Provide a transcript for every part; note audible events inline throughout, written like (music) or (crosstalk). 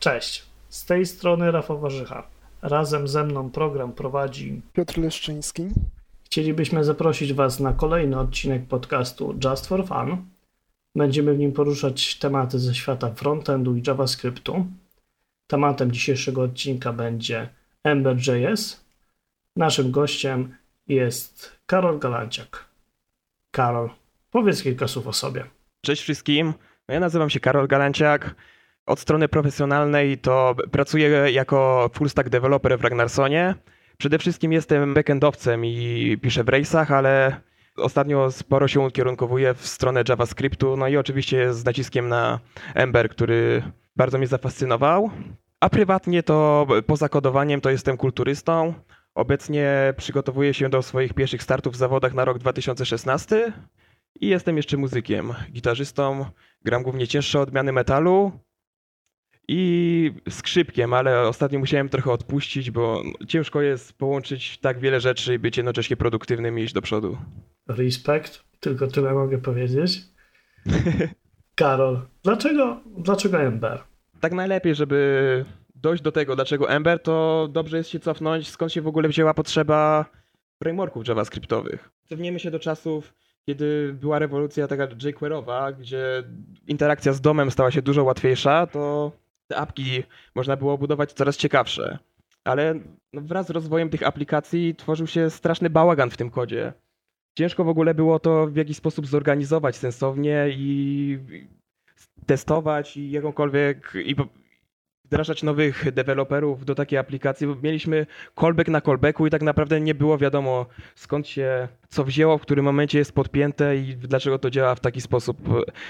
Cześć, z tej strony Rafał Warzycha. Razem ze mną program prowadzi Piotr Leszczyński. Chcielibyśmy zaprosić Was na kolejny odcinek podcastu Just for Fun. Będziemy w nim poruszać tematy ze świata frontendu i JavaScriptu. Tematem dzisiejszego odcinka będzie Ember.js. Naszym gościem jest Karol Galanciak. Karol, powiedz kilka słów o sobie. Cześć wszystkim. Ja nazywam się Karol Galanciak. Od strony profesjonalnej to pracuję jako full stack developer w Ragnarsonie. Przede wszystkim jestem backendowcem i piszę w Race'ach, ale ostatnio sporo się ukierunkowuję w stronę JavaScriptu, no i oczywiście z naciskiem na Ember, który bardzo mnie zafascynował. A prywatnie to poza kodowaniem to jestem kulturystą. Obecnie przygotowuję się do swoich pierwszych startów w zawodach na rok 2016 i jestem jeszcze muzykiem, gitarzystą. Gram głównie cięższe odmiany metalu, i skrzypkiem, ale ostatnio musiałem trochę odpuścić, bo ciężko jest połączyć tak wiele rzeczy i być jednocześnie produktywnym i iść do przodu. Respekt, tylko tyle mogę powiedzieć. (laughs) Karol, dlaczego, dlaczego Ember? Tak najlepiej, żeby dojść do tego, dlaczego Ember, to dobrze jest się cofnąć, skąd się w ogóle wzięła potrzeba frameworków javascriptowych. Cofniemy się do czasów, kiedy była rewolucja taka jQuery'owa, gdzie interakcja z domem stała się dużo łatwiejsza, to te apki można było budować coraz ciekawsze. Ale no, wraz z rozwojem tych aplikacji tworzył się straszny bałagan w tym kodzie. Ciężko w ogóle było to w jakiś sposób zorganizować sensownie i testować i jakąkolwiek i wdrażać nowych deweloperów do takiej aplikacji, mieliśmy callback na callbacku i tak naprawdę nie było wiadomo skąd się co wzięło, w którym momencie jest podpięte i dlaczego to działa w taki sposób,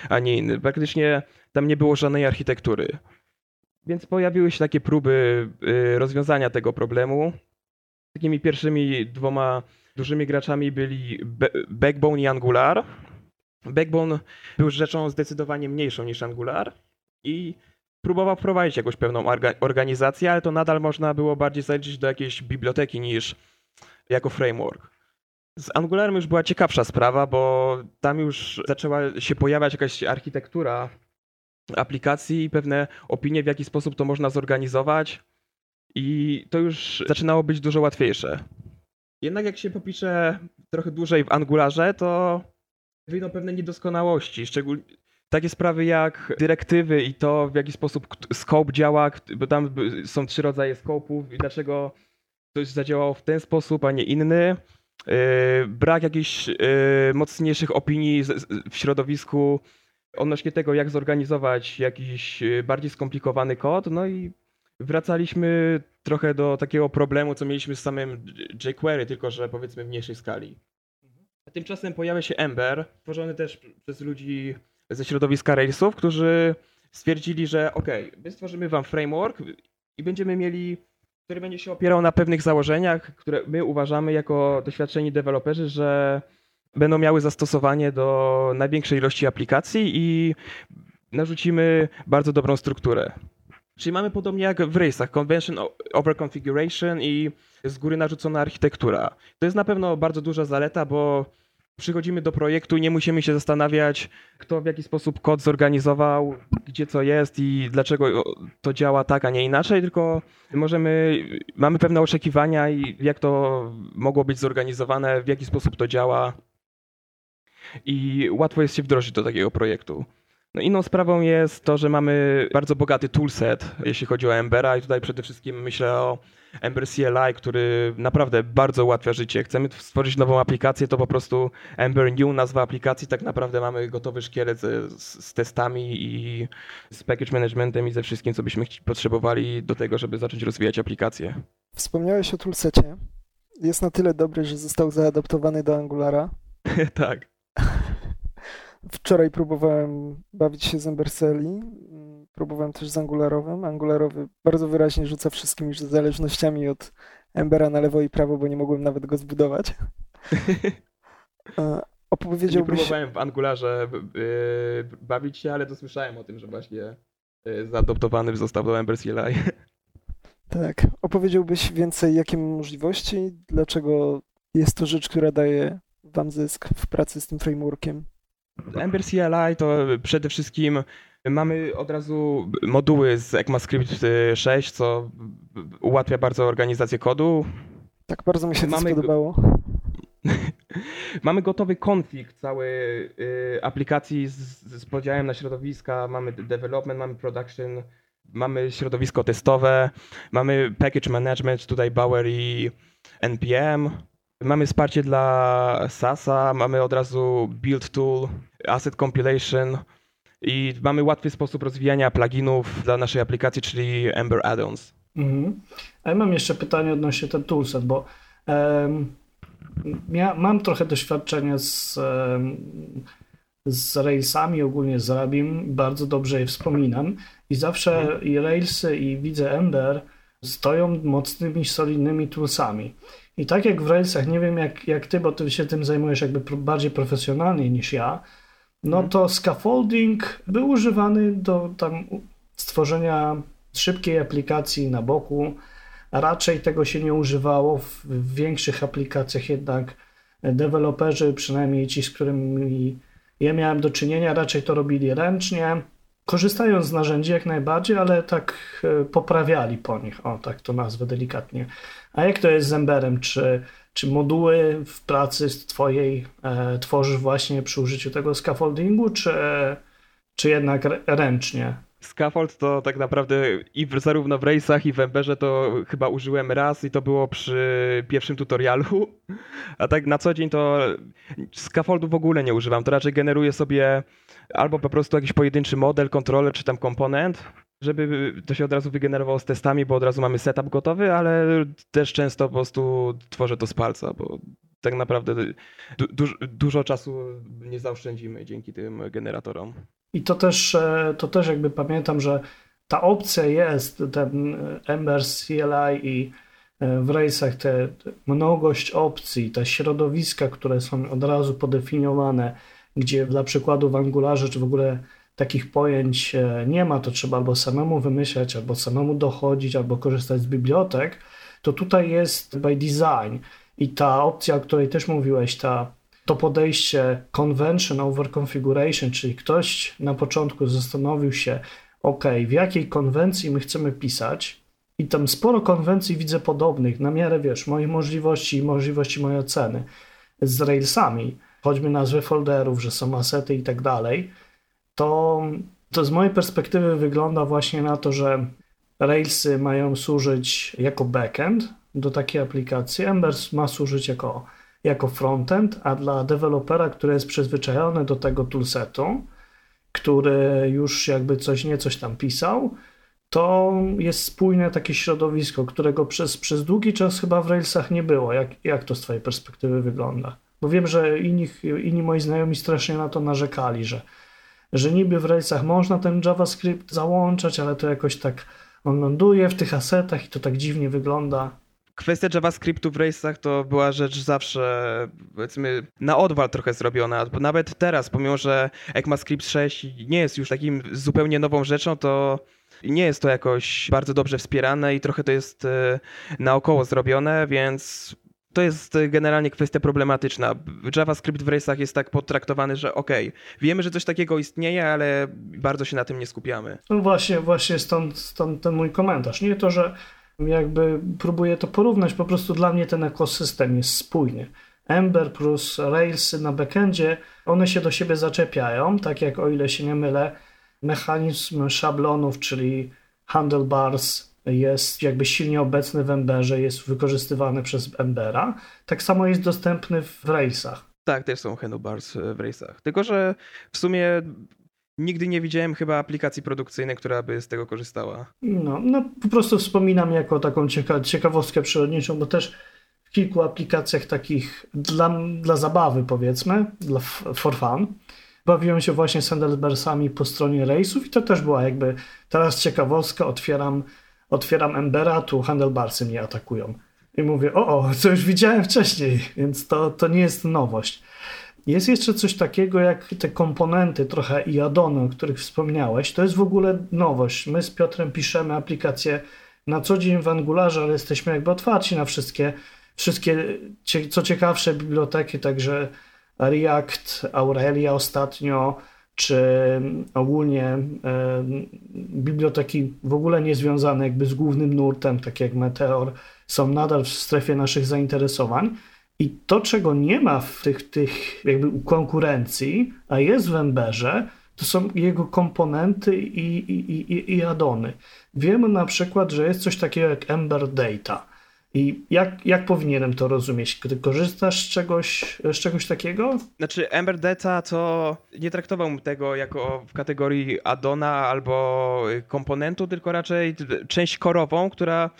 a nie inny. Praktycznie tam nie było żadnej architektury. Więc pojawiły się takie próby y, rozwiązania tego problemu. Takimi pierwszymi dwoma dużymi graczami byli Backbone i Angular. Backbone był rzeczą zdecydowanie mniejszą niż Angular i próbował wprowadzić jakąś pewną organizację, ale to nadal można było bardziej zaliczyć do jakiejś biblioteki niż jako framework. Z Angularem już była ciekawsza sprawa, bo tam już zaczęła się pojawiać jakaś architektura aplikacji i pewne opinie, w jaki sposób to można zorganizować. I to już zaczynało być dużo łatwiejsze. Jednak jak się popisze trochę dłużej w Angularze, to wyjdą pewne niedoskonałości, szczególnie takie sprawy jak dyrektywy i to, w jaki sposób scope działa, bo tam są trzy rodzaje scope'ów i dlaczego coś zadziałało w ten sposób, a nie inny. Yy, brak jakichś yy, mocniejszych opinii w środowisku odnośnie tego, jak zorganizować jakiś y, bardziej skomplikowany kod, no i wracaliśmy trochę do takiego problemu, co mieliśmy z samym jQuery, tylko że powiedzmy w mniejszej skali. A tymczasem pojawia się Ember, tworzony też przez ludzi ze środowiska Railsów, którzy stwierdzili, że ok, my stworzymy wam framework i będziemy mieli, który będzie się opierał na pewnych założeniach, które my uważamy jako doświadczeni deweloperzy, że będą miały zastosowanie do największej ilości aplikacji i narzucimy bardzo dobrą strukturę. Czyli mamy podobnie jak w Race'ach, Convention over Configuration i z góry narzucona architektura. To jest na pewno bardzo duża zaleta, bo przychodzimy do projektu i nie musimy się zastanawiać, kto w jaki sposób kod zorganizował, gdzie co jest i dlaczego to działa tak, a nie inaczej, tylko możemy, mamy pewne oczekiwania i jak to mogło być zorganizowane, w jaki sposób to działa i łatwo jest się wdrożyć do takiego projektu. No inną sprawą jest to, że mamy bardzo bogaty toolset, jeśli chodzi o Embera i tutaj przede wszystkim myślę o Ember CLI, który naprawdę bardzo ułatwia życie. Chcemy stworzyć nową aplikację, to po prostu Ember New, nazwa aplikacji, tak naprawdę mamy gotowy szkielet z, z testami i z package managementem i ze wszystkim, co byśmy potrzebowali do tego, żeby zacząć rozwijać aplikację. Wspomniałeś o toolsecie. Jest na tyle dobry, że został zaadaptowany do Angulara. (laughs) tak. Wczoraj próbowałem bawić się z Emberseli, próbowałem też z Angularowym. Angularowy bardzo wyraźnie rzuca wszystkimi zależnościami od Embera na lewo i prawo, bo nie mogłem nawet go zbudować. (laughs) Opowiedziałbyś... Nie próbowałem w Angularze bawić się, ale to słyszałem o tym, że właśnie zaadoptowany został do Ember CLI. (laughs) Tak. Opowiedziałbyś więcej, jakie możliwości, dlaczego jest to rzecz, która daje wam zysk w pracy z tym frameworkiem? Ember CLI to przede wszystkim Mamy od razu moduły z ECMAScript 6, co ułatwia bardzo organizację kodu. Tak, bardzo mi się to Mamy- spodobało. (laughs) Mamy gotowy konfig całej y, aplikacji z, z podziałem na środowiska. Mamy development, mamy production, mamy środowisko testowe, mamy package management, tutaj Bower i NPM. Mamy wsparcie dla SASa, mamy od razu build tool, asset compilation i mamy łatwy sposób rozwijania pluginów dla naszej aplikacji, czyli Ember Add-ons. Mhm. A ja mam jeszcze pytanie odnośnie ten toolset, bo em, ja mam trochę doświadczenia z, em, z Railsami, ogólnie z Rabim, bardzo dobrze je wspominam i zawsze i Railsy i widzę Ember stoją mocnymi, solidnymi toolsami. I tak jak w Railsach, nie wiem jak, jak ty, bo ty się tym zajmujesz jakby bardziej profesjonalnie niż ja, no Mhm. to scaffolding był używany do tam stworzenia szybkiej aplikacji na boku. Raczej tego się nie używało w, w większych aplikacjach, jednak deweloperzy, przynajmniej ci, z którymi ja miałem do czynienia, raczej to robili ręcznie, korzystając z narzędzi jak najbardziej, ale tak e, poprawiali po nich, o tak to nazwę delikatnie. A jak to jest z Emberem? Czy, czy moduły w pracy twojej e, tworzysz właśnie przy użyciu tego scaffoldingu, czy, czy jednak ręcznie? Scaffold to tak naprawdę i w, zarówno w i w Emberze to chyba użyłem raz i to było przy pierwszym tutorialu, (laughs) a tak na co dzień to scaffoldu w ogóle nie używam, to raczej generuję sobie albo po prostu jakiś pojedynczy model, kontroler czy tam komponent, żeby to się od razu wygenerowało z testami, bo od razu mamy setup gotowy, ale też często po prostu tworzę to z palca, bo tak naprawdę du- du- dużo czasu nie zaoszczędzimy dzięki tym generatorom. I to też, e, to też jakby pamiętam, że ta opcja jest, ten e, Ember CLI i e, w te te mnogość opcji, te środowiska, które są od razu podefiniowane, gdzie dla przykładu w Angularze czy w ogóle takich pojęć e, nie ma, to trzeba albo samemu wymyślać, albo samemu dochodzić, albo korzystać z bibliotek, to tutaj jest by design. I ta opcja, o której też mówiłeś, ta to podejście convention over configuration, czyli ktoś na początku zastanowił się, ok, w jakiej konwencji my chcemy pisać, i tam sporo konwencji widzę podobnych, na miarę, wiesz, moich możliwości i możliwości mojej oceny z Railsami, choćby nazwy folderów, że są asety i tak dalej, to, to z mojej perspektywy wygląda właśnie na to, że Railsy mają służyć jako backend do takiej aplikacji, Ember ma służyć jako jako frontend, a dla dewelopera, który jest przyzwyczajony do tego toolsetu, który już jakby coś nie coś tam pisał, to jest spójne takie środowisko, którego przez, przez długi czas chyba w Railsach nie było. Jak, jak to z Twojej perspektywy wygląda? Bo wiem, że inni, inni moi znajomi strasznie na to narzekali, że, że niby w Railsach można ten JavaScript załączać, ale to jakoś tak on ląduje w tych asetach i to tak dziwnie wygląda. Kwestia JavaScriptu w Race'ach to była rzecz zawsze, powiedzmy, na odwal trochę zrobiona. Bo nawet teraz, pomimo że ECMAScript 6 nie jest już takim zupełnie nową rzeczą, to nie jest to jakoś bardzo dobrze wspierane i trochę to jest e, naokoło zrobione, więc to jest e, generalnie kwestia problematyczna. JavaScript w Race'ach jest tak potraktowany, że okej, wiemy, że coś takiego istnieje, ale bardzo się na tym nie skupiamy. No właśnie, właśnie stąd, stąd ten mój komentarz. Nie to, że jakby próbuję to porównać, po prostu dla mnie ten ekosystem jest spójny. Ember plus Railsy na backendzie, one się do siebie zaczepiają, tak jak o ile się nie mylę, mechanizm szablonów, czyli handlebars jest jakby silnie obecny w Emberze, jest wykorzystywany przez Embera. Tak samo jest dostępny w Railsach. Tak, też są handlebars w Race'ach. Tylko, że w sumie nigdy nie widziałem chyba aplikacji produkcyjnej, która by z tego korzystała. No, no po prostu wspominam jako taką cieka ciekawostkę przyrodniczą, bo też w kilku aplikacjach takich dla, dla zabawy powiedzmy, dla for fun, bawiłem się właśnie z handlebarsami po stronie rejsów i to też była jakby teraz ciekawostka, otwieram, otwieram Embera, tu handlebarsy mnie atakują. I mówię, o, o, co już widziałem wcześniej, więc to, to nie jest nowość. Jest jeszcze coś takiego jak te komponenty, trochę i addony, o których wspomniałeś. To jest w ogóle nowość. My z Piotrem piszemy aplikacje na co dzień w Angularze, ale jesteśmy jakby otwarci na wszystkie, wszystkie co ciekawsze biblioteki, także React, Aurelia ostatnio, czy ogólnie e, biblioteki w ogóle niezwiązane jakby z głównym nurtem, takie jak Meteor, są nadal w strefie naszych zainteresowań. I to, czego nie ma w tych, tych jakby konkurencji, a jest w Emberze, to są jego komponenty i, i, i, i addony. Wiemy na przykład, że jest coś takiego jak Ember Data. I jak, jak powinienem to rozumieć? Ty korzystasz z czegoś, z czegoś takiego? Znaczy, Ember Data to nie traktowałbym tego jako w kategorii addona albo komponentu, tylko raczej część korową, która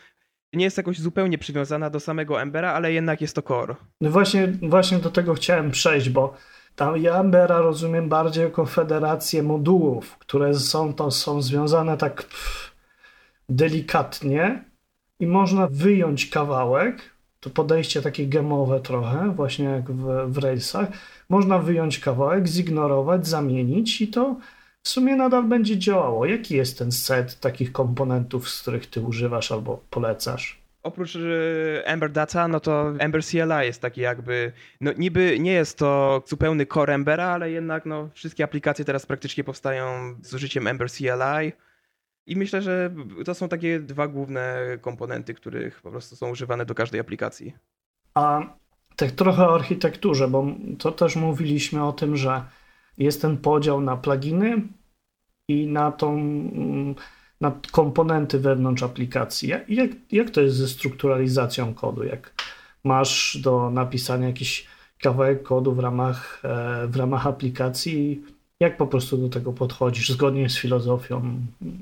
nie jest jakoś zupełnie przywiązana do samego Embera, ale jednak jest to core. No właśnie, właśnie do tego chciałem przejść, bo tam ja Embera rozumiem bardziej jako federację modułów, które są, to są związane tak delikatnie i można wyjąć kawałek, to podejście takie gemowe trochę, właśnie jak w, w Railsach, można wyjąć kawałek, zignorować, zamienić i to w sumie nadal będzie działało. Jaki jest ten set takich komponentów, z których ty używasz albo polecasz? Oprócz y, Ember Data, no to Ember CLI jest taki jakby, no niby nie jest to zupełny core Embera, ale jednak no wszystkie aplikacje teraz praktycznie powstają z użyciem Ember CLI. I myślę, że to są takie dwa główne komponenty, których po prostu są używane do każdej aplikacji. A tak trochę o architekturze, bo to też mówiliśmy o tym, że jest ten podział na pluginy i na tą na komponenty wewnątrz aplikacji. Jak, jak to jest ze strukturalizacją kodu? Jak masz do napisania jakiś kawałek kodu w ramach, e, w ramach aplikacji, jak po prostu do tego podchodzisz zgodnie z filozofią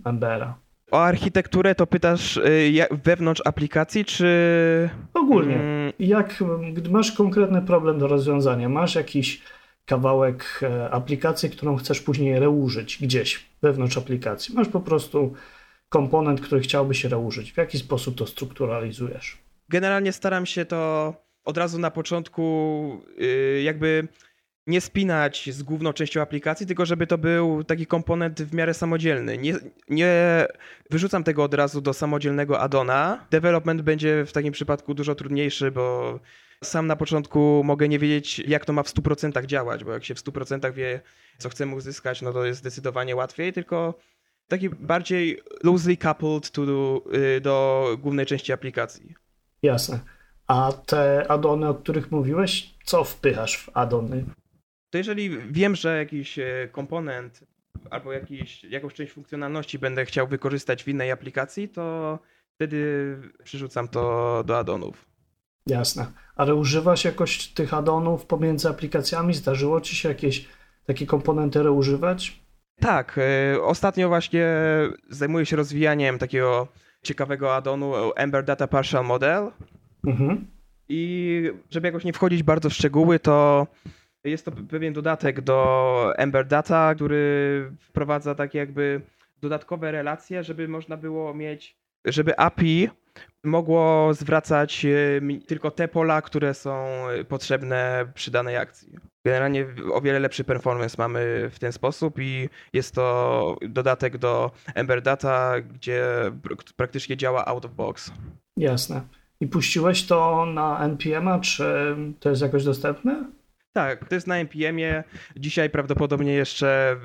Embera? O architekturę to pytasz y, wewnątrz aplikacji, czy. Ogólnie. Mm. Jak, gdy masz konkretny problem do rozwiązania, masz jakiś kawałek e, aplikacji, którą chcesz później reużyć gdzieś wewnątrz aplikacji. Masz po prostu komponent, który chciałby się reużyć. W jaki sposób to strukturalizujesz? Generalnie staram się to od razu na początku y, jakby nie spinać z główną częścią aplikacji, tylko żeby to był taki komponent w miarę samodzielny. Nie, nie wyrzucam tego od razu do samodzielnego addona. Development będzie w takim przypadku dużo trudniejszy, bo sam na początku mogę nie wiedzieć, jak to ma w 100% działać, bo jak się w 100% wie, co chcemy uzyskać, no to jest zdecydowanie łatwiej, tylko taki bardziej loosely coupled to, do, y, do głównej części aplikacji. Jasne. A te addony, o których mówiłeś, co wpychasz w addony? To jeżeli wiem, że jakiś e, komponent albo jakiś, jakąś część funkcjonalności będę chciał wykorzystać w innej aplikacji, to wtedy przerzucam to do addonów. Jasne. Ale używasz jakoś tych addonów pomiędzy aplikacjami? Zdarzyło ci się jakieś takie komponenty reużywać? Tak. E, ostatnio właśnie zajmuję się rozwijaniem takiego ciekawego addonu Ember Data Partial Model. Mhm. I żeby jakoś nie wchodzić bardzo w szczegóły, to jest to pewien dodatek do Ember Data, który wprowadza takie jakby dodatkowe relacje, żeby można było mieć, żeby API mogło zwracać e, tylko te pola, które są potrzebne przy danej akcji. Generalnie o wiele lepszy performance mamy w ten sposób i jest to dodatek do Ember Data, gdzie praktycznie działa out of box. Jasne. I puściłeś to na NPM-a, czy to jest jakoś dostępne? Tak, to jest na NPM-ie. Dzisiaj prawdopodobnie jeszcze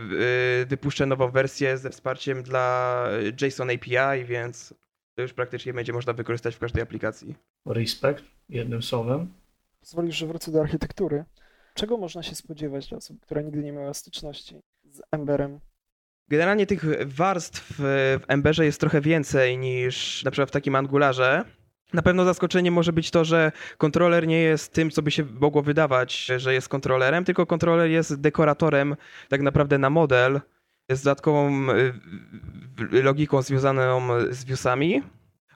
y, wypuszczę nową wersję ze wsparciem dla JSON API, więc to już praktycznie będzie można wykorzystać w każdej aplikacji. Respekt, jednym słowem. Pozwolisz, że wrócę do architektury. Czego można się spodziewać dla osób, która nigdy nie miała styczności z Emberem? Generalnie tych warstw w Emberze jest trochę więcej niż na przykład w takim Angularze. Na pewno zaskoczeniem może być to, że kontroler nie jest tym, co by się mogło wydawać, że jest kontrolerem, tylko kontroler jest dekoratorem tak naprawdę na model, jest dodatkową y, logiką związaną z viewsami,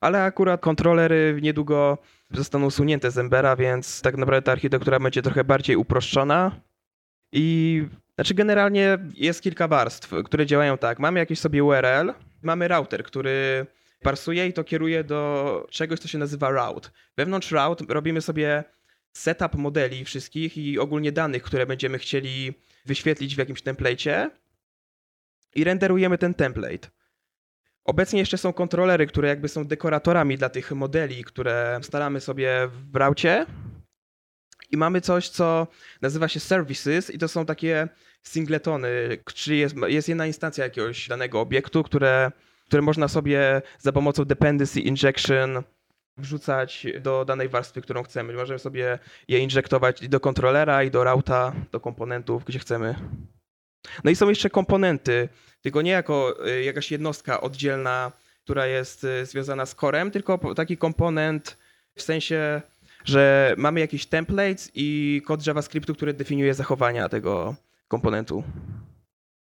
ale akurat kontrolery niedługo zostaną usunięte z Embera, więc tak naprawdę ta architektura będzie trochę bardziej uproszczona. I znaczy generalnie jest kilka warstw, które działają tak. Mamy jakieś sobie URL, mamy router, który parsuje i to kieruje do czegoś, co się nazywa route. Wewnątrz route robimy sobie setup modeli wszystkich i ogólnie danych, które będziemy chcieli wyświetlić w jakimś template'cie i renderujemy ten template. Obecnie jeszcze są kontrolery, które jakby są dekoratorami dla tych modeli, które staramy sobie w braucie. I mamy coś, co nazywa się services i to są takie singletony, czyli jest, jest jedna instancja jakiegoś danego obiektu, które, które można sobie za pomocą dependency injection wrzucać do danej warstwy, którą chcemy. Możemy sobie je injektować i do kontrolera, i do routa, do komponentów, gdzie chcemy. No i są jeszcze komponenty, tylko nie jako y, jakaś jednostka oddzielna, która jest y, związana z corem, tylko taki komponent w sensie, że mamy jakiś templates i kod JavaScriptu, który definiuje zachowania tego komponentu.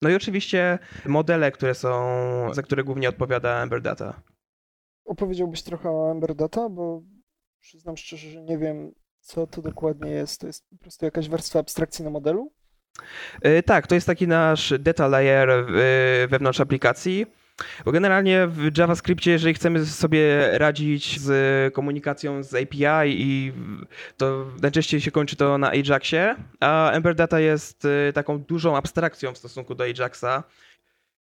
No i oczywiście modele, które są, za które głównie odpowiada Ember Data. Opowiedziałbyś trochę o Ember Data, bo przyznam szczerze, że nie wiem, co to dokładnie jest. To jest po prostu jakaś warstwa abstrakcji na modelu? E, tak, to jest taki nasz data layer e, wewnątrz aplikacji. Bo generalnie w JavaScriptie, jeżeli chcemy sobie radzić z komunikacją z API i to najczęściej się kończy to na Ajaxie, a Ember Data jest e, taką dużą abstrakcją w stosunku do Ajaxa,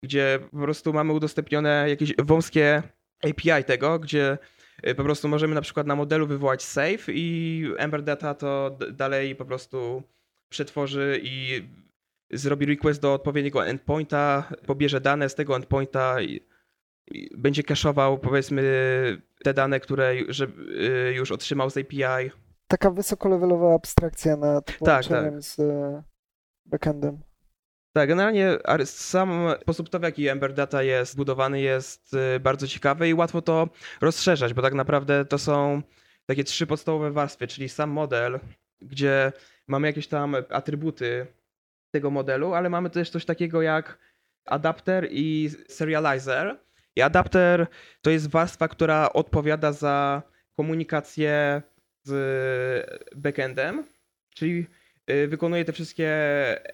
gdzie po prostu mamy udostępnione jakieś wąskie API tego, gdzie po prostu możemy na przykład na modelu wywołać save i Ember Data to dalej po prostu przetworzy i zrobi request do odpowiedniego endpointa, pobierze dane z tego endpointa i, i będzie cache'ował powiedzmy te dane, które że, y, już otrzymał z API. Taka wysokolevelowa abstrakcja nad połączeniem tak, tak. z e, backendem. Tak, generalnie sam sposób to, w jaki Ember Data jest zbudowany jest y, bardzo ciekawy i łatwo to rozszerzać, bo tak naprawdę to są takie trzy podstawowe warstwy, czyli sam model, gdzie mamy jakieś tam atrybuty tego modelu, ale mamy też coś takiego jak adapter i serializer. I adapter to jest warstwa, która odpowiada za komunikację z backendem, czyli y, wykonuje te wszystkie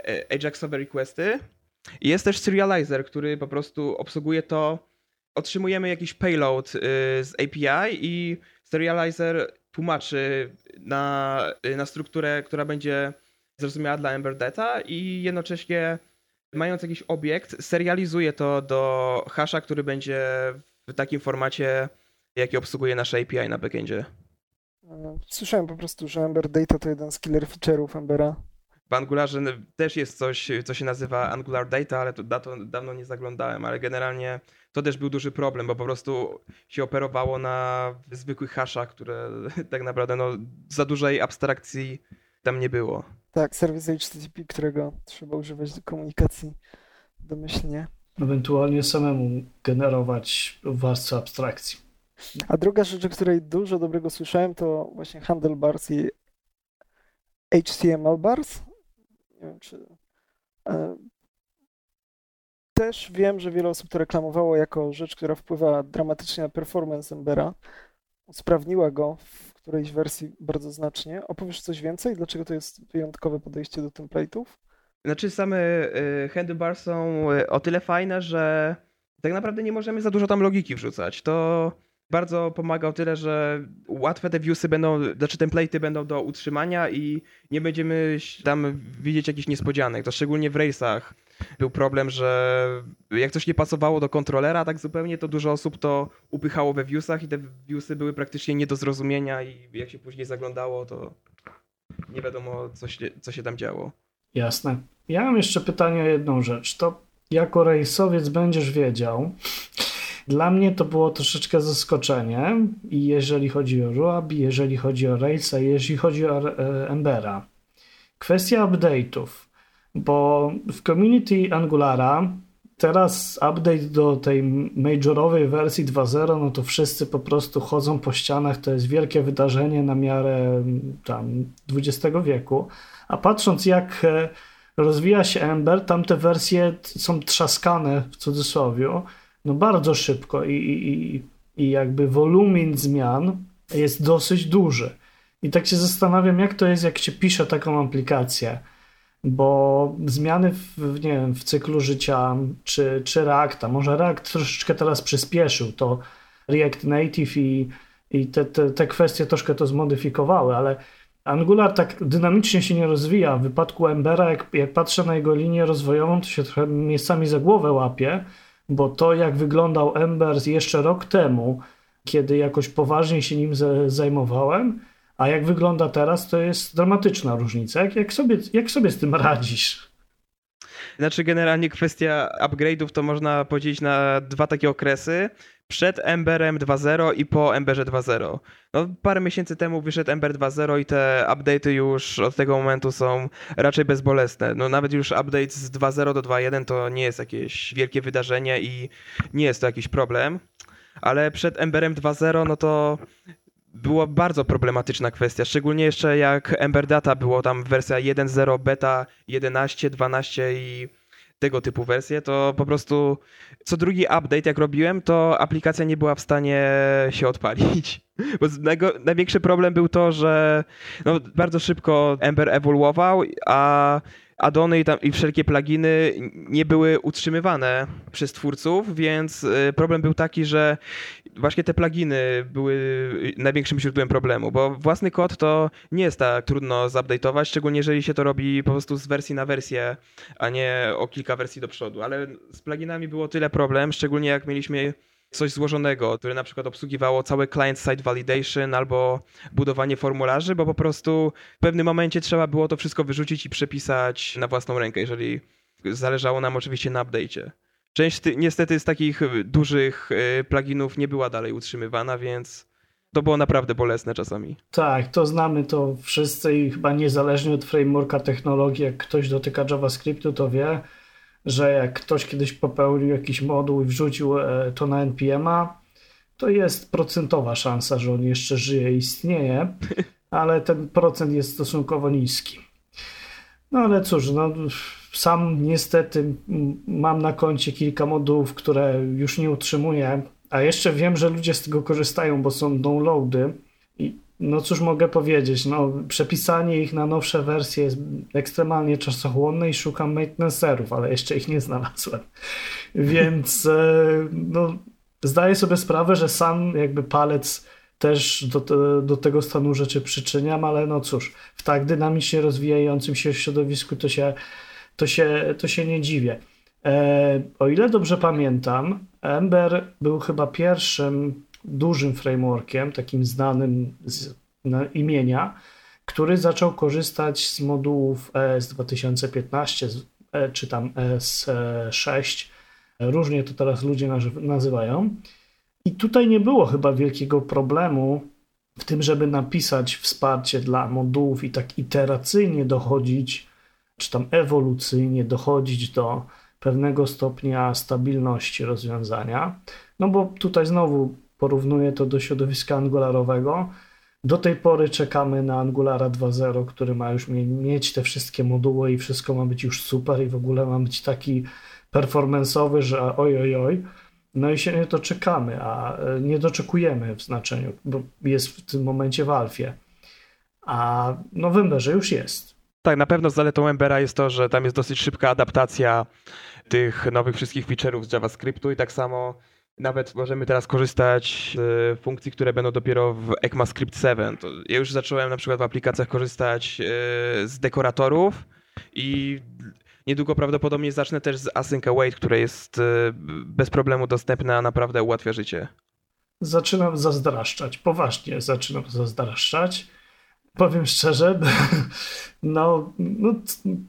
e, Ajaxowe requesty. I jest też serializer, który po prostu obsługuje to. Otrzymujemy jakiś payload y, z API i serializer tłumaczy na, na strukturę, która będzie zrozumiała dla Ember Data i jednocześnie mając jakiś obiekt, serializuje to do hasza, który będzie w takim formacie, jaki obsługuje nasze API na backendzie. Słyszałem po prostu, że Ember Data to jeden z killer feature'ów Embera. W Angularze też jest coś, co się nazywa Angular Data, ale to dawno nie zaglądałem, ale generalnie to też był duży problem, bo po prostu się operowało na zwykłych haszach, które (laughs) tak naprawdę no, za dużej abstrakcji tam nie było. Tak, serwis HTTP, którego trzeba używać do komunikacji domyślnie. Ewentualnie samemu generować warstwę abstrakcji. A druga rzecz, o której dużo dobrego słyszałem, to właśnie handlebars i HTML bars. Nie wiem, czy. E, też wiem, że wiele osób to reklamowało jako rzecz, która wpływa dramatycznie na performance Embera. Usprawniła go w którejś wersji bardzo znacznie. Opowiesz coś więcej? Dlaczego to jest wyjątkowe podejście do template'ów? Znaczy same y, handlebars są y, o tyle fajne, że tak naprawdę nie możemy za dużo tam logiki wrzucać. To bardzo pomaga o tyle, że łatwe te viewsy będą, znaczy template'y będą do utrzymania i nie będziemy tam widzieć jakichś niespodzianek. To szczególnie w Race'ach był problem, że jak coś nie pasowało do kontrolera tak zupełnie, to dużo osób to upychało we viewsach i te viewsy były praktycznie nie do zrozumienia i jak się później zaglądało, to nie wiadomo, co się, co się tam działo. Jasne. Ja mam jeszcze pytanie o jedną rzecz. To jako rejsowiec będziesz wiedział, dla mnie to było troszeczkę zaskoczenie, i jeżeli chodzi o Ruab, jeżeli chodzi o Race'a, jeżeli chodzi o e, Embera. Kwestia update'ów, bo w community Angulara teraz update do tej majorowej wersji 2.0, no to wszyscy po prostu chodzą po ścianach, to jest wielkie wydarzenie na miarę tam XX wieku, a patrząc jak e, rozwija się Ember, tamte wersje są trzaskane w cudzysłowie, no bardzo szybko i, i, i jakby wolumin zmian jest dosyć duży. I tak się zastanawiam, jak to jest, jak się pisze taką aplikację, bo zmiany w, nie wiem, w cyklu życia czy, czy Reacta, może React troszeczkę teraz przyspieszył, to React Native i, i te, te, te kwestie troszkę to zmodyfikowały, ale Angular tak dynamicznie się nie rozwija. W wypadku Embera, jak, jak patrzę na jego linię rozwojową, to się trochę miejscami za głowę łapie, bo to jak wyglądał Ember jeszcze rok temu, kiedy jakoś poważnie się nim zajmowałem, A jak wygląda teraz, to jest dramatyczna różnica. Jak, jak, sobie, jak sobie z tym radzisz? Znaczy, generalnie kwestia upgrade'ów to można podzielić na dwa takie okresy. Przed Emberem 2.0 i po Emberze 2.0. No, parę miesięcy temu wyszedł Ember 2.0 i te update'y już od tego momentu są raczej bezbolesne. No, nawet już update z 2.0 do 2.1 to nie jest jakieś wielkie wydarzenie i nie jest to jakiś problem. Ale przed Emberem 2.0 no to była bardzo problematyczna kwestia, szczególnie jeszcze jak Ember Data było tam wersja 1.0, beta 11, 12 i tego typu wersje, to po prostu co drugi update jak robiłem, to aplikacja nie była w stanie się odpalić. (laughs) Bo największy problem był to, że no, bardzo szybko Ember ewoluował, a addony i, tam, i wszelkie pluginy nie były utrzymywane przez twórców, więc y, problem był taki, że właśnie te pluginy były największym źródłem problemu, bo własny kod to nie jest tak trudno zupdate'ować, szczególnie jeżeli się to robi po prostu z wersji na wersję, a nie o kilka wersji do przodu, ale z pluginami było tyle problem, szczególnie jak mieliśmy coś złożonego, które na przykład obsługiwało całe client-side validation albo budowanie formularzy, bo po prostu w pewnym momencie trzeba było to wszystko wyrzucić i przepisać na własną rękę, jeżeli zależało nam oczywiście na update'cie. Część niestety z takich dużych y, pluginów nie była dalej utrzymywana, więc to było naprawdę bolesne czasami. Tak, to znamy to wszyscy i chyba niezależnie od frameworka technologii, jak ktoś dotyka JavaScriptu, to wie, że jak ktoś kiedyś popełnił jakiś moduł i wrzucił e, to na NPM-a, to jest procentowa szansa, że on jeszcze żyje i istnieje, (laughs) ale ten procent jest stosunkowo niski. No ale cóż, no, sam niestety mam na koncie kilka modułów, które już nie utrzymuję, a jeszcze wiem, że ludzie z tego korzystają, bo są downloady i no cóż mogę powiedzieć, no przepisanie ich na nowsze wersje jest ekstremalnie czasochłonne i szukam maintenancerów, ale jeszcze ich nie znalazłem. Więc e, no, zdaję sobie sprawę, że sam jakby palec też do, do tego stanu rzeczy przyczyniam, ale no cóż, w tak dynamicznie rozwijającym się środowisku to się, to się, to się nie dziwię. E, o ile dobrze pamiętam, Ember był chyba pierwszym dużym frameworkiem, takim znanym z imienia, który zaczął korzystać z modułów ES 2015 e, czy tam ES6. Różnie to teraz ludzie nazywają. I tutaj nie było chyba wielkiego problemu w tym, żeby napisać wsparcie dla modułów i tak iteracyjnie dochodzić, czy tam ewolucyjnie dochodzić do pewnego stopnia stabilności rozwiązania. No bo tutaj znowu porównuję to do środowiska angularowego. Do tej pory czekamy na Angulara 2.0, który ma już mieć te wszystkie moduły i wszystko ma być już super i w ogóle ma być taki performanceowy, że oj, oj, oj. No i się nie doczekamy, a e, nie doczekujemy w znaczeniu, bo jest w tym momencie w Alfie. A no w Emberze już jest. Tak, na pewno zaletą Embera jest to, że tam jest dosyć szybka adaptacja tych nowych wszystkich feature'ów z JavaScriptu i tak samo nawet możemy teraz korzystać z funkcji, które będą dopiero w ECMAScript 7. To ja już zacząłem na przykład w aplikacjach korzystać e, z dekoratorów i niedługo prawdopodobnie zacznę też z Async Await, które jest e, bez problemu dostępne, a naprawdę ułatwia życie. Zaczynam zazdraszczać, poważnie zaczynam zazdraszczać. Powiem szczerze, (laughs) no, no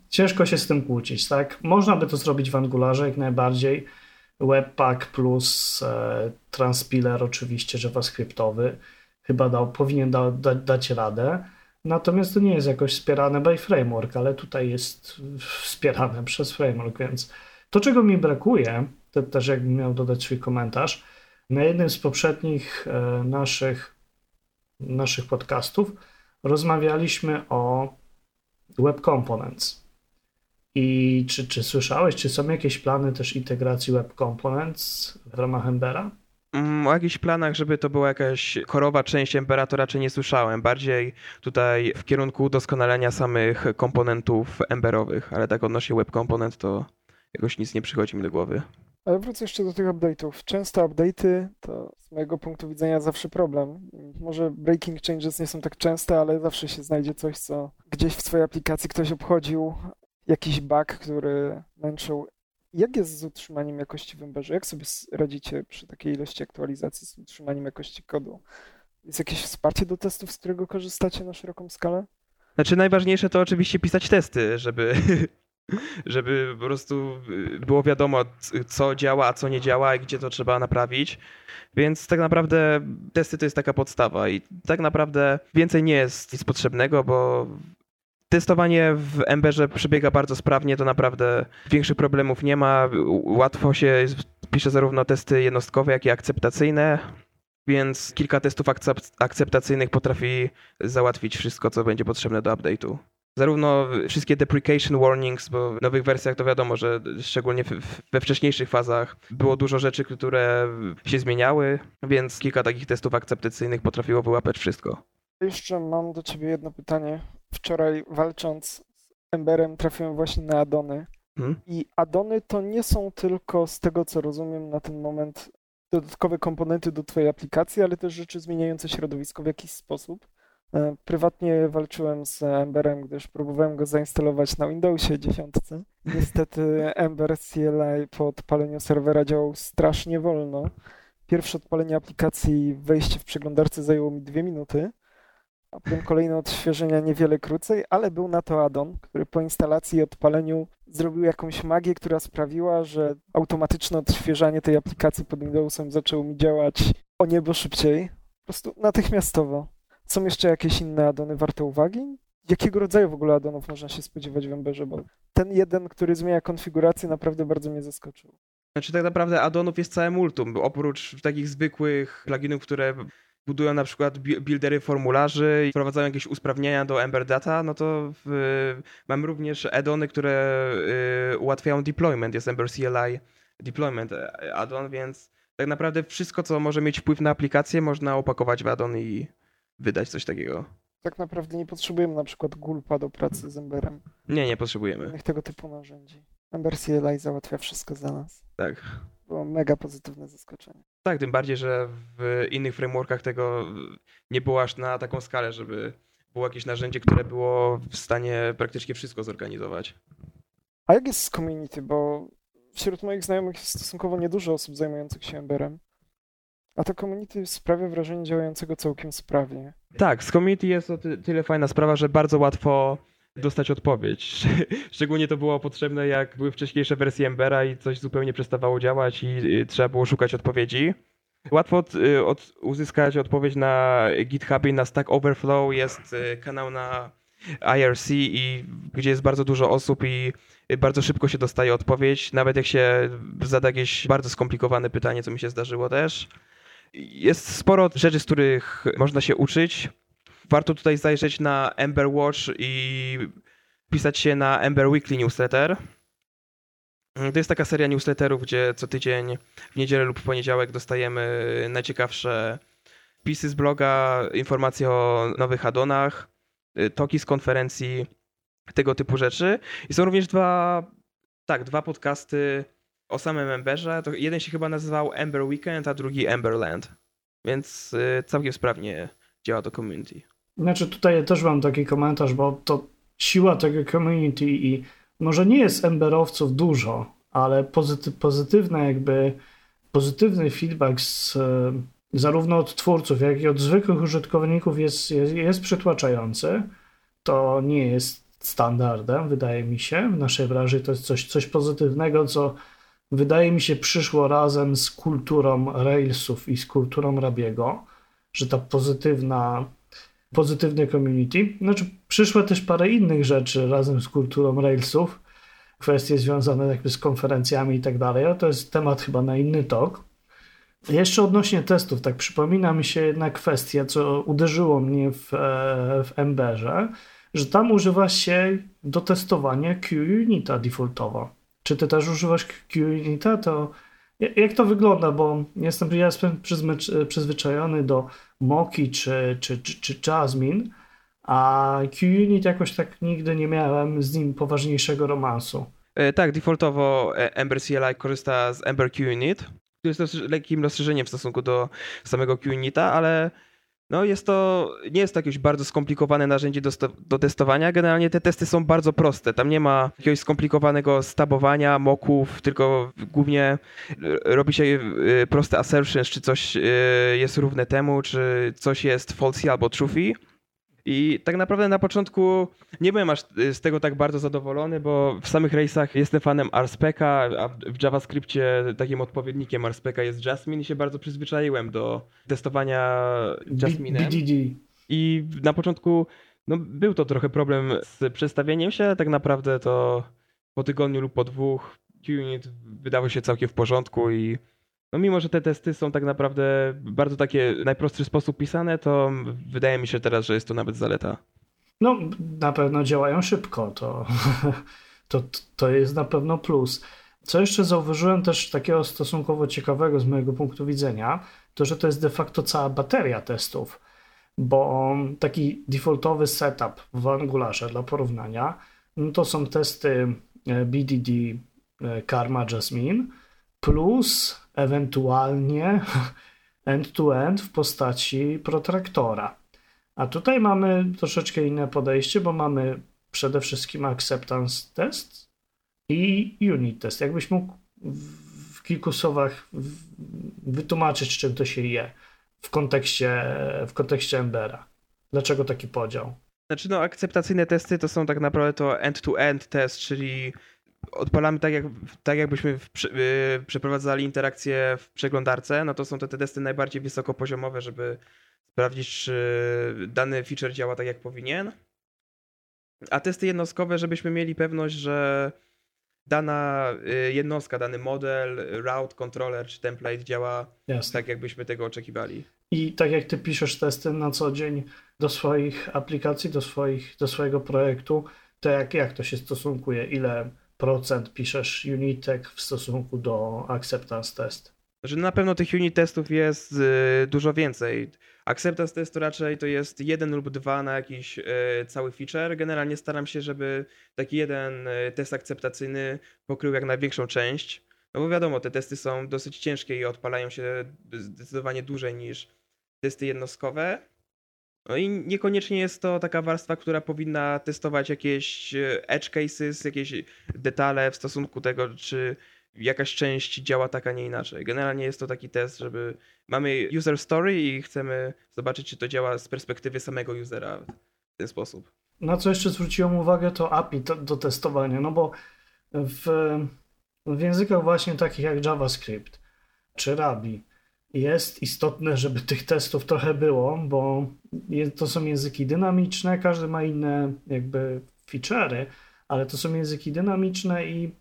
ciężko się z tym kłócić, tak? Można by to zrobić w Angularze jak najbardziej Webpack plus e, transpiler oczywiście JavaScriptowy chyba dał, powinien da, da, dać radę. Natomiast to nie jest jakoś wspierane by framework, ale tutaj jest wspierane przez framework, więc to, czego mi brakuje, to też jakbym miał dodać swój komentarz, na jednym z poprzednich e, naszych, naszych podcastów rozmawialiśmy o Web Components. I czy, czy słyszałeś, czy są jakieś plany też integracji Web Components w ramach Embera? Mm, o jakichś planach, żeby to była jakaś korowa część Embera, raczej nie słyszałem. Bardziej tutaj w kierunku doskonalenia samych komponentów Emberowych, ale tak odnośnie Web Component to jakoś nic nie przychodzi mi do głowy. Ale wrócę jeszcze do tych update'ów. Często update'y to z mojego punktu widzenia zawsze problem. Może breaking changes nie są tak częste, ale zawsze się znajdzie coś, co gdzieś w swojej aplikacji ktoś obchodził, jakiś bug, który męczył. Jak jest z utrzymaniem jakości w Emberze? Jak sobie radzicie przy takiej ilości aktualizacji z utrzymaniem jakości kodu? Jest jakieś wsparcie do testów, z którego korzystacie na szeroką skalę? Znaczy najważniejsze to oczywiście pisać testy, żeby, (laughs) żeby po prostu było wiadomo, co działa, a co nie działa i gdzie to trzeba naprawić. Więc tak naprawdę testy to jest taka podstawa i tak naprawdę więcej nie jest nic potrzebnego, bo testowanie w Emberze przebiega bardzo sprawnie, to naprawdę większych problemów nie ma. Łatwo się pisze zarówno testy jednostkowe, jak i akceptacyjne, więc kilka testów akceptacyjnych potrafi załatwić wszystko, co będzie potrzebne do update'u. Zarówno wszystkie deprecation warnings, bo w nowych wersjach to wiadomo, że szczególnie we wcześniejszych fazach było dużo rzeczy, które się zmieniały, więc kilka takich testów akceptacyjnych potrafiło wyłapać wszystko. Jeszcze mam do ciebie jedno pytanie. Wczoraj walcząc z Emberem trafiłem właśnie na addony. Hmm? I addony to nie są tylko, z tego co rozumiem na ten moment, dodatkowe komponenty do twojej aplikacji, ale też rzeczy zmieniające środowisko w jakiś sposób. E, prywatnie walczyłem z Emberem, gdyż próbowałem go zainstalować na Windowsie 10. Niestety (laughs) Ember CLI po odpaleniu serwera działał strasznie wolno. Pierwsze odpalenie aplikacji, wejście w przeglądarce zajęło mi dwie minuty, potem kolejne odświeżenia niewiele krócej, ale był na to addon, który po instalacji i odpaleniu zrobił jakąś magię, która sprawiła, że automatyczne odświeżanie tej aplikacji pod Windowsem zaczęło mi działać o niebo szybciej. Po prostu natychmiastowo. Są jeszcze jakieś inne addony warte uwagi? Jakiego rodzaju w ogóle addonów można się spodziewać w Emberze? Bo ten jeden, który zmienia konfigurację, naprawdę bardzo mnie zaskoczył. Znaczy tak naprawdę addonów jest całe multum. Oprócz takich zwykłych pluginów, które budują na przykład buildery formularzy i wprowadzają jakieś usprawnienia do Ember Data, no to w, mamy również addony, które y, ułatwiają deployment. Jest Ember CLI Deployment e, addon, więc tak naprawdę wszystko, co może mieć wpływ na aplikację, można opakować w addon i wydać coś takiego. Tak naprawdę nie potrzebujemy na przykład gulpa do pracy z Emberem. Nie, nie potrzebujemy. Innych tego typu narzędzi. Ember CLI załatwia wszystko za nas. Tak. Było mega pozytywne zaskoczenie. Tak, tym bardziej, że w innych frameworkach tego nie było aż na taką skalę, żeby było jakieś narzędzie, które było w stanie praktycznie wszystko zorganizować. A jak jest z community? Bo wśród moich znajomych jest stosunkowo niedużo osób zajmujących się Emberem. A to community sprawia wrażenie działającego całkiem sprawnie. Tak, z community jest o tyle fajna sprawa, że bardzo łatwo dostać odpowiedź. (laughs) Szczególnie to było potrzebne, jak były wcześniejsze wersje Embera i coś zupełnie przestawało działać i trzeba było szukać odpowiedzi. Łatwo od, y, od, uzyskać odpowiedź na GitHubie, na Stack Overflow jest y, kanał na IRC i gdzie jest bardzo dużo osób i bardzo szybko się dostaje odpowiedź, nawet jak się zada jakieś bardzo skomplikowane pytanie, co mi się zdarzyło też. Jest sporo rzeczy, z których można się uczyć. Warto tutaj zajrzeć na Ember Watch i pisać się na Ember Weekly Newsletter. To jest taka seria newsletterów, gdzie co tydzień w niedzielę lub w poniedziałek dostajemy najciekawsze pisy z bloga, informacje o nowych addonach, toki z konferencji, tego typu rzeczy. I są również dwa, tak, dwa podcasty o samym Emberze. To jeden się chyba nazywał Ember Weekend, a drugi Emberland. Więc y, całkiem sprawnie działa to community. Znaczy tutaj też mam taki komentarz, bo to siła tego community i może nie jest emberowców dużo, ale pozyty, pozytywne jakby pozytywny feedback z, zarówno od twórców, jak i od zwykłych użytkowników jest, jest, jest przytłaczający. To nie jest standardem, wydaje mi się. W naszej branży to jest coś, coś pozytywnego, co wydaje mi się przyszło razem z kulturą Railsów i z kulturą Rabiego, że ta pozytywna pozytywne community. Znaczy, przyszło też parę innych rzeczy razem z kulturą Railsów, kwestie związane jakby z konferencjami i tak dalej, ale to jest temat chyba na inny tok. Jeszcze odnośnie testów, tak przypomina mi się jedna kwestia, co uderzyło mnie w, e, w Emberze, że tam używa się do testowania QUnita defaultowo. Czy ty też używasz QUnita? To jak to wygląda? Bo jestem, ja jestem przyzwyczajony do Moki czy, czy, czy, czy Jasmine, a QUnit jakoś tak nigdy nie miałem z nim poważniejszego romansu. E, tak, defaultowo Ember CLI korzysta z Ember QUnit, który jest lekkim rozszerzeniem w stosunku do samego QUnita, ale No jest to, nie jest to jakieś bardzo skomplikowane narzędzie do, do, testowania. Generalnie te testy są bardzo proste. Tam nie ma jakiegoś skomplikowanego stabowania, moków, tylko głównie robi się y, proste assertions, czy coś y, jest równe temu, czy coś jest falsy albo truthy. I tak naprawdę na początku nie byłem aż y, z tego tak bardzo zadowolony, bo w samych rejsach jestem fanem RSpec'a, a w JavaScriptie takim odpowiednikiem RSpec'a jest Jasmine i się bardzo przyzwyczaiłem do testowania Jasmine'em. BDD. I na początku no, był to trochę problem z przestawieniem się, ale tak naprawdę to po tygodniu lub po dwóch QUnit wydawał się całkiem w porządku i no mimo, że te testy są tak naprawdę bardzo takie najprostszy sposób pisane, to wydaje mi się teraz, że jest to nawet zaleta. No, na pewno działają szybko, to, (laughs) to, to jest na pewno plus. Co jeszcze zauważyłem też takiego stosunkowo ciekawego z mojego punktu widzenia, to że to jest de facto cała bateria testów, bo taki defaultowy setup w Angularze dla porównania, no to są testy BDD, e, Karma, Jasmine, plus ewentualnie end-to-end w postaci protraktora. A tutaj mamy troszeczkę inne podejście, bo mamy przede wszystkim acceptance test i unit test. Jakbyś mógł w kilku słowach wytłumaczyć, czym to się je w kontekście, w kontekście Embera. Dlaczego taki podział? Znaczy, no, akceptacyjne testy to są tak naprawdę to end-to-end test, czyli odpalamy tak, jak, tak jakbyśmy w, yy, przeprowadzali interakcję w przeglądarce, no to są to te testy najbardziej wysokopoziomowe, żeby sprawdzić, czy dany feature działa tak, jak powinien. A testy jednostkowe, żebyśmy mieli pewność, że dana y, jednostka, dany model, route, controller czy template działa Jasne. tak, jakbyśmy tego oczekiwali. I tak jak ty piszesz testy na co dzień do swoich aplikacji, do, swoich, do swojego projektu, to jak, jak to się stosunkuje? Ile procent piszesz unitek w stosunku do acceptance test? Znaczy na pewno tych unit testów jest y, dużo więcej. Acceptance test raczej to jest jeden lub dwa na jakiś y, cały feature. Generalnie staram się, żeby taki jeden y, test akceptacyjny pokrył jak największą część. No bo wiadomo, te testy są dosyć ciężkie i odpalają się zdecydowanie dłużej niż testy jednostkowe. No i niekoniecznie jest to taka warstwa, która powinna testować jakieś e, edge cases, jakieś detale w stosunku tego, czy jakaś część działa tak, a nie inaczej. Generalnie jest to taki test, żeby mamy user story i chcemy zobaczyć, czy to działa z perspektywy samego usera w ten sposób. Na co jeszcze zwróciłem uwagę, to API do testowania, no bo w, w językach właśnie takich jak JavaScript czy Ruby jest istotne, żeby tych testów trochę było, bo to są języki dynamiczne, każdy ma inne jakby feature'y, ale to są języki dynamiczne i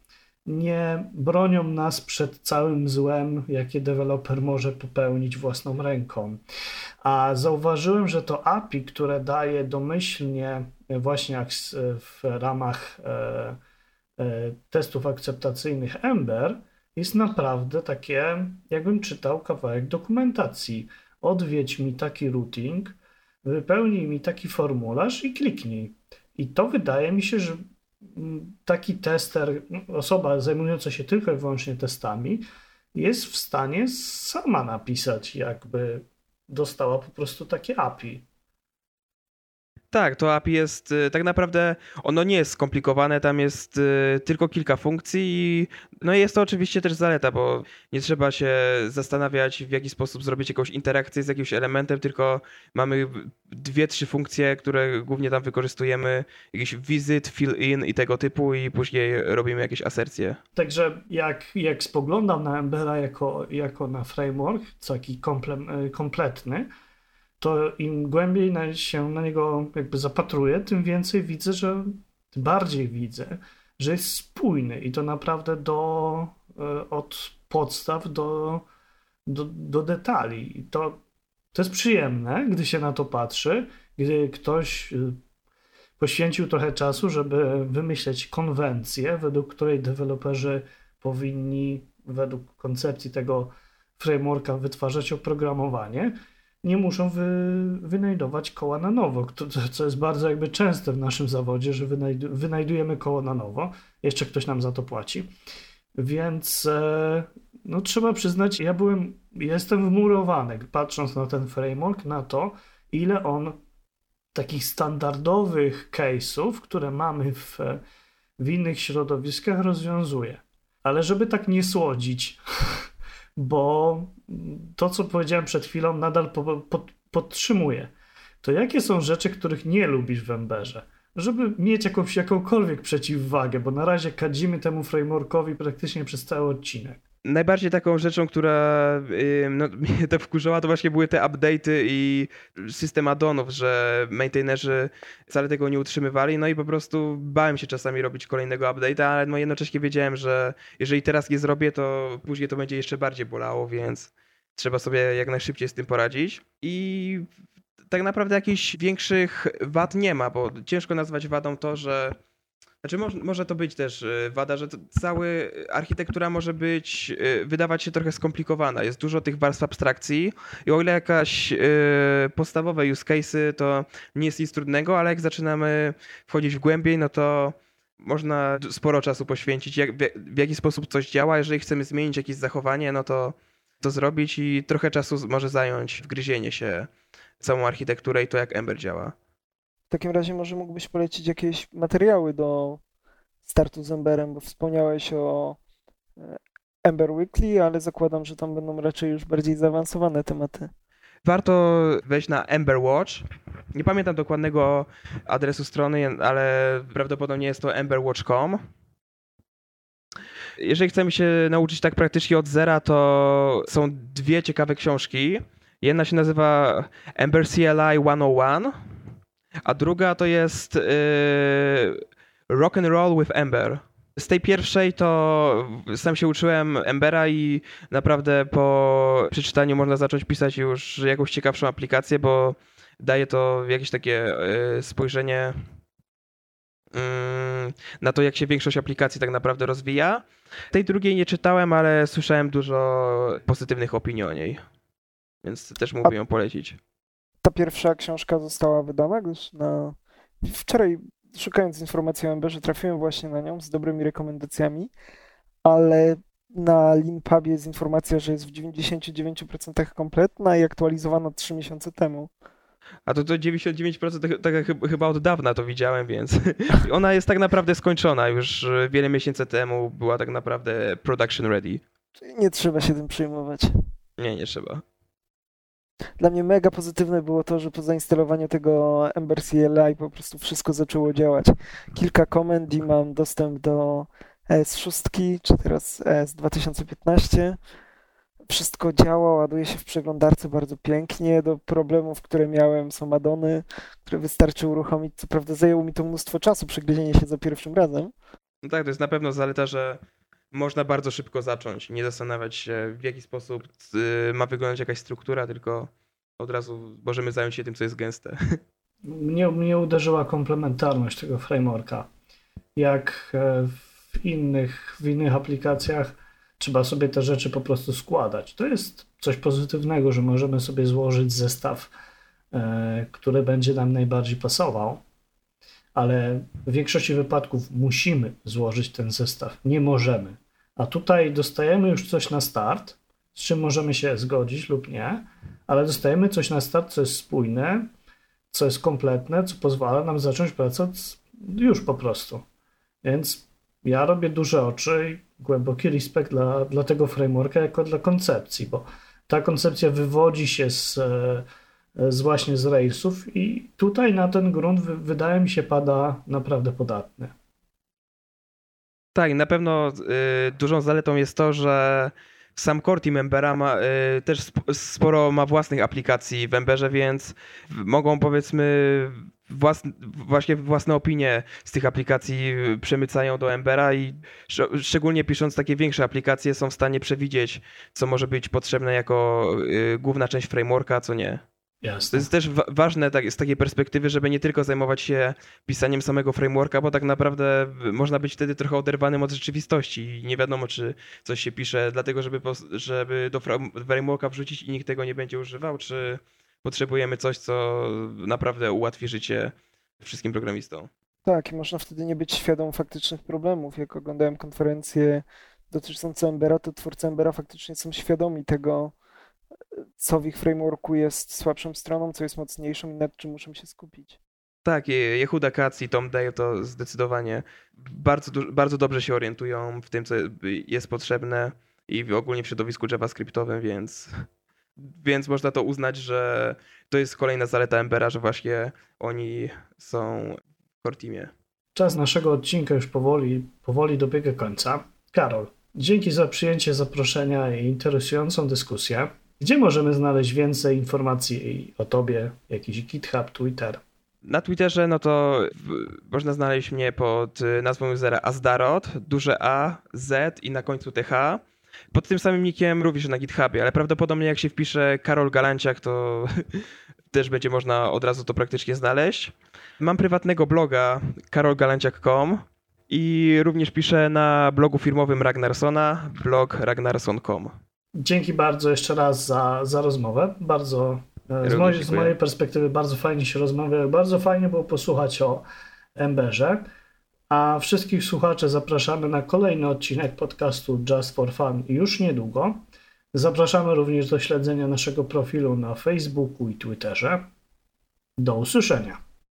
nie bronią nas przed całym złem, jakie deweloper może popełnić własną ręką. A zauważyłem, że to API, które daje domyślnie właśnie w ramach e, e, testów akceptacyjnych Ember, jest naprawdę takie, jakbym czytał kawałek dokumentacji. Odwiedź mi taki routing, wypełnij mi taki formularz i kliknij. I to wydaje mi się, że mm, taki tester, osoba zajmująca się tylko i wyłącznie testami, jest w stanie sama napisać, jakby dostała po prostu takie API. Tak, to API jest y, tak naprawdę, ono nie jest skomplikowane, tam jest y, tylko kilka funkcji i no jest to oczywiście też zaleta, bo nie trzeba się zastanawiać w jaki sposób zrobić jakąś interakcję z jakimś elementem, tylko mamy dwie, trzy funkcje, które głównie tam wykorzystujemy, jakiś visit, fill in i tego typu i później robimy jakieś asercje. Także jak, jak spoglądam na Embera jako, jako na framework, taki komple, kompletny, to im głębiej na, się na niego jakby zapatruję, tym więcej widzę, że tym bardziej widzę, że jest spójny i to naprawdę do, e, od podstaw do, do, do detali. I to, to jest przyjemne, gdy się na to patrzy, gdy ktoś e, poświęcił trochę czasu, żeby wymyśleć konwencję, według której deweloperzy powinni według koncepcji tego frameworka wytwarzać oprogramowanie nie muszą wy, wynajdować koła na nowo, co jest bardzo jakby częste w naszym zawodzie, że wynajdu, wynajdujemy koło na nowo, jeszcze ktoś nam za to płaci. Więc e, no, trzeba przyznać, ja byłem, jestem wmurowany, patrząc na ten framework, na to, ile on takich standardowych case'ów, które mamy w, w innych środowiskach, rozwiązuje. Ale żeby tak nie słodzić, (laughs) bo to, co powiedziałem przed chwilą, nadal po, po. To jakie są rzeczy, których nie lubisz w Emberze? Żeby mieć jakąś, jakąkolwiek przeciwwagę, bo na razie kadzimy temu frameworkowi praktycznie przez cały odcinek. Najbardziej taką rzeczą, która no, (laughs) mnie to wkurzała, to właśnie były te update'y i system addonów, że maintainerzy wcale tego nie utrzymywali, no i po prostu bałem się czasami robić kolejnego update'a, ale no jednocześnie wiedziałem, że jeżeli teraz nie zrobię, to później to będzie jeszcze bardziej bolało, więc trzeba sobie jak najszybciej z tym poradzić. I tak naprawdę jakichś większych wad nie ma, bo ciężko nazwać wadą to, że znaczy może, może to być też y, wada, że cała architektura może być, y, wydawać się trochę skomplikowana. Jest dużo tych warstw abstrakcji i o ile jakaś y, podstawowe use cases to nie jest nic trudnego, ale jak zaczynamy wchodzić w głębiej, no to można sporo czasu poświęcić, jak, w jaki sposób coś działa. Jeżeli chcemy zmienić jakieś zachowanie, no to to zrobić i trochę czasu może zająć wgryzienie się całą architekturę i to, jak Ember działa. W takim razie może mógłbyś polecić jakieś materiały do startu z Emberem, bo wspomniałeś o e, Ember Weekly, ale zakładam, że tam będą raczej już bardziej zaawansowane tematy. Warto wejść na Ember Watch. Nie pamiętam dokładnego adresu strony, ale prawdopodobnie jest to emberwatch.com. Jeżeli chcemy się nauczyć tak praktycznie od zera, to są dwie ciekawe książki. Jedna się nazywa Ember CLI 101 a druga to jest yy, Rock and Roll with Ember. Z tej pierwszej to sam się uczyłem Embera i naprawdę po przeczytaniu można zacząć pisać już jakąś ciekawszą aplikację, bo daje to jakieś takie yy, spojrzenie yy, na to, jak się większość aplikacji tak naprawdę rozwija. Tej drugiej nie czytałem, ale słyszałem dużo pozytywnych opinii o niej, więc też mógłbym ją polecić ta pierwsza książka została wydana, gdyż na... wczoraj szukając informacji o Emberze trafiłem właśnie na nią z dobrymi rekomendacjami, ale na Linpubie jest informacja, że jest w 99% kompletna i aktualizowana 3 miesiące temu. A to, to 99% tak, tak chyba od dawna to widziałem, więc (laughs) ona jest tak naprawdę skończona. Już wiele miesięcy temu była tak naprawdę production ready. Czyli nie trzeba się tym przejmować. Nie, nie trzeba. Dla mnie mega pozytywne było to, że po zainstalowaniu tego Ember CLI po prostu wszystko zaczęło działać. Kilka komend i mam dostęp do ES6, czy teraz ES 2015. Wszystko działa, ładuje się w przeglądarce bardzo pięknie. Do problemów, które miałem, są addony, które wystarczy uruchomić. Co prawda zajęło mi to mnóstwo czasu, przegryzienie się za pierwszym razem. No tak, to jest na pewno zaleta, że można bardzo szybko zacząć, nie zastanawiać się w jaki sposób y, ma wyglądać jakaś struktura, tylko od razu możemy zająć się tym, co jest gęste. Mnie, mnie uderzyła komplementarność tego frameworka. Jak e, w innych, w innych aplikacjach trzeba sobie te rzeczy po prostu składać. To jest coś pozytywnego, że możemy sobie złożyć zestaw, e, który będzie nam najbardziej pasował, ale w większości wypadków musimy złożyć ten zestaw, nie możemy. A tutaj dostajemy już coś na start, z czym możemy się zgodzić lub nie, ale dostajemy coś na start, co jest spójne, co jest kompletne, co pozwala nam zacząć pracę już po prostu. Więc ja robię duże oczy i głęboki respekt dla, dla tego frameworka jako dla koncepcji, bo ta koncepcja wywodzi się z, z właśnie z Railsów i tutaj na ten grunt wydaje mi się pada naprawdę podatny. Tak, na pewno y, dużą zaletą jest to, że sam core team Embera ma, y, też sporo ma własnych aplikacji w Emberze, więc mogą powiedzmy właśnie własne opinie z tych aplikacji przemycają do Embera i sz, szczególnie pisząc takie większe aplikacje są w stanie przewidzieć, co może być potrzebne jako y, główna część frameworka, co nie. Jasne. To jest też wa ważne tak, z takiej perspektywy, żeby nie tylko zajmować się pisaniem samego frameworka, bo tak naprawdę można być wtedy trochę oderwanym od rzeczywistości i nie wiadomo, czy coś się pisze dlatego, żeby, żeby do frameworka wrzucić i nikt tego nie będzie używał, czy potrzebujemy coś, co naprawdę ułatwi życie wszystkim programistom. Tak, i można wtedy nie być świadom faktycznych problemów. Jak oglądałem konferencję dotyczącą Embera, to twórcy Embera faktycznie są świadomi tego, co w ich frameworku jest słabszą stroną, co jest mocniejszą i nad czym muszą się skupić. Tak, Jehuda Katz i Tom Dale to zdecydowanie bardzo, bardzo dobrze się orientują w tym, co jest potrzebne i ogólnie w środowisku JavaScriptowym, więc, więc można to uznać, że to jest kolejna zaleta Embera, że właśnie oni są w core teamie. Czas naszego odcinka już powoli, powoli dobiega końca. Karol, dzięki za przyjęcie zaproszenia i interesującą dyskusję. Gdzie możemy znaleźć więcej informacji o tobie, jakiś GitHub, Twitter? Na Twitterze no to można znaleźć mnie pod y, nazwą usera Azdarot, duże A, Z i na końcu TH. Pod tym samym nickiem również na GitHubie, ale prawdopodobnie jak się wpisze Karol Galanciak, to (laughs) też będzie można od razu to praktycznie znaleźć. Mam prywatnego bloga karolgalanciak.com i również piszę na blogu firmowym Ragnarsona, blog ragnarsson.com. Dzięki bardzo jeszcze raz za, za rozmowę. Bardzo z mojej, z mojej, perspektywy bardzo fajnie się rozmawia, bardzo fajnie było posłuchać o Emberze. A wszystkich słuchaczy zapraszamy na kolejny odcinek podcastu Just for Fun już niedługo. Zapraszamy również do śledzenia naszego profilu na Facebooku i Twitterze. Do usłyszenia.